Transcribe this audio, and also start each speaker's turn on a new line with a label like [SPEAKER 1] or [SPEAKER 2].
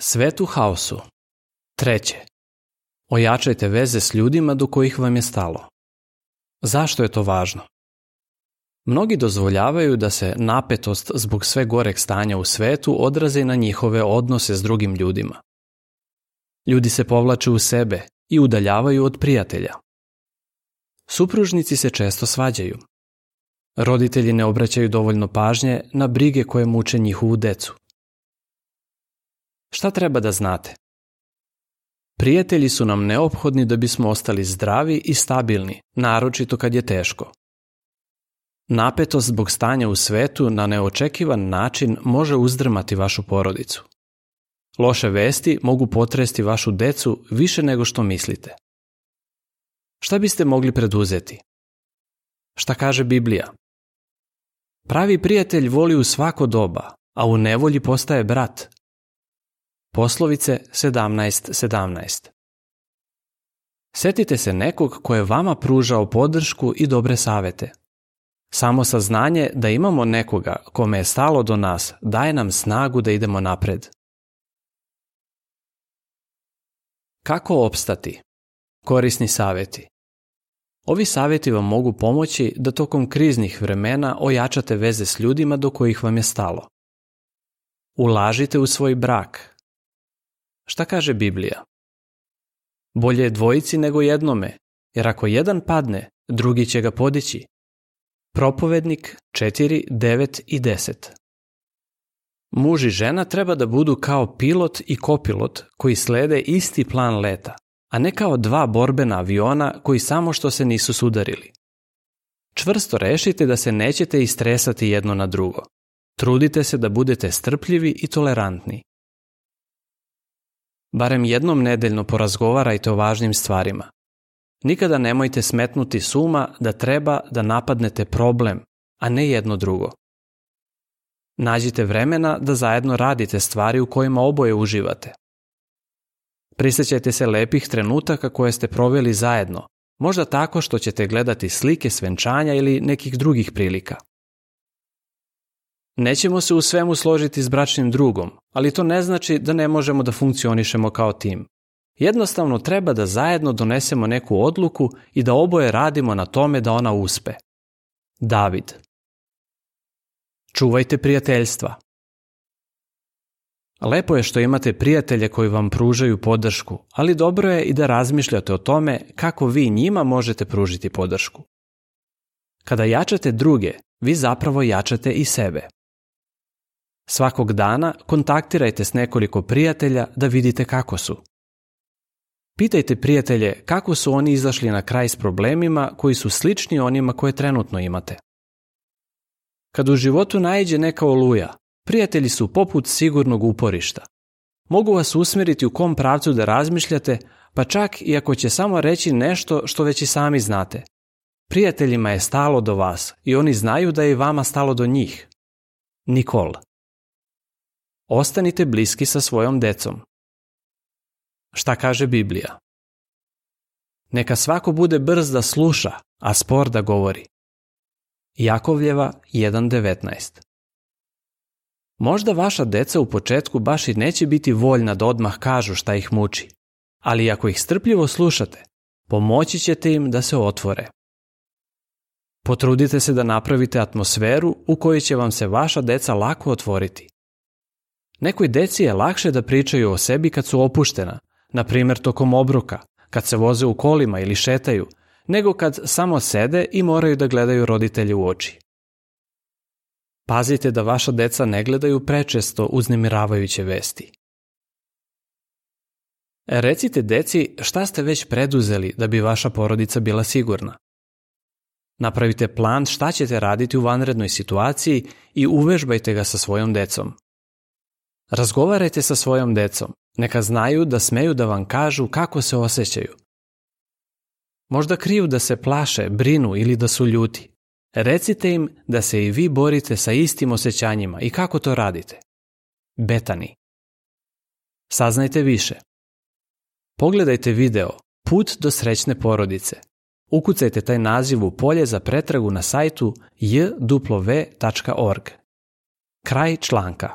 [SPEAKER 1] Svet u haosu. Treće. Ojačajte veze s ljudima do kojih vam je stalo. Zašto je to važno? Mnogi dozvoljavaju da se napetost zbog sve goreg stanja u svetu odraze na njihove odnose s drugim ljudima. Ljudi se povlače u sebe i udaljavaju od prijatelja. Supružnici se često svađaju. Roditelji ne obraćaju dovoljno pažnje na brige koje muče njihovu decu. Šta treba da znate? Prijatelji su nam neophodni da bismo ostali zdravi i stabilni, naročito kad je teško. Napetost zbog stanja u svetu na neočekivan način može uzdrmati vašu porodicu. Loše vesti mogu potresti vašu decu više nego što mislite. Šta biste mogli preduzeti? Šta kaže Biblija? Pravi prijatelj voli u svako doba, a u nevolji postaje brat, Poslovice 17.17 17. Setite se nekog ko je vama pružao podršku i dobre savete. Samo saznanje da imamo nekoga kome je stalo do nas daje nam snagu da idemo napred. Kako opstati? Korisni saveti. Ovi saveti vam mogu pomoći da tokom kriznih vremena ojačate veze s ljudima do kojih vam je stalo. Ulažite u svoj brak, Šta kaže Biblija? Bolje je dvojici nego jednome, jer ako jedan padne, drugi će ga podići. Propovednik 4, 9 i 10 Muž i žena treba da budu kao pilot i kopilot koji slede isti plan leta, a ne kao dva borbena aviona koji samo što se nisu sudarili. Čvrsto rešite da se nećete istresati jedno na drugo. Trudite se da budete strpljivi i tolerantni. Barem jednom nedeljno porazgovarajte o važnim stvarima. Nikada nemojte smetnuti suma da treba da napadnete problem, a ne jedno drugo. Nađite vremena da zajedno radite stvari u kojima oboje uživate. Prisećajte se lepih trenutaka koje ste proveli zajedno, možda tako što ćete gledati slike svenčanja ili nekih drugih prilika. Nećemo se u svemu složiti s bračnim drugom, ali to ne znači da ne možemo da funkcionišemo kao tim. Jednostavno treba da zajedno donesemo neku odluku i da oboje radimo na tome da ona uspe. David Čuvajte prijateljstva. Lepo je što imate prijatelje koji vam pružaju podršku, ali dobro je i da razmišljate o tome kako vi njima možete pružiti podršku. Kada jačate druge, vi zapravo jačate i sebe. Svakog dana kontaktirajte s nekoliko prijatelja da vidite kako su. Pitajte prijatelje kako su oni izašli na kraj s problemima koji su slični onima koje trenutno imate. Kad u životu naiđe neka oluja, prijatelji su poput sigurnog uporišta. Mogu vas usmeriti u kom pravcu da razmišljate, pa čak i ako će samo reći nešto što već i sami znate. Prijateljima je stalo do vas i oni znaju da je i vama stalo do njih. Nikol Ostanite bliski sa svojom decom. Šta kaže Biblija? Neka svako bude brz da sluša, a spor da govori. Jakovljeva 1.19 Možda vaša deca u početku baš i neće biti voljna da odmah kažu šta ih muči, ali ako ih strpljivo slušate, pomoći ćete im da se otvore. Potrudite se da napravite atmosferu u kojoj će vam se vaša deca lako otvoriti. Nekoj deci je lakše da pričaju o sebi kad su opuštena, na primer tokom obroka, kad se voze u kolima ili šetaju, nego kad samo sede i moraju da gledaju roditelje u oči. Pazite da vaša deca ne gledaju prečesto uznemiravajuće vesti. Recite deci šta ste već preduzeli da bi vaša porodica bila sigurna. Napravite plan šta ćete raditi u vanrednoj situaciji i uvežbajte ga sa svojom decom. Razgovarajte sa svojom decom. Neka znaju da smeju da vam kažu kako se osjećaju. Možda kriju da se plaše, brinu ili da su ljuti. Recite im da se i vi borite sa istim osjećanjima i kako to radite. Betani. Saznajte više. Pogledajte video Put do srećne porodice. Ukucajte taj naziv u polje za pretragu na sajtu jw.org. Kraj članka.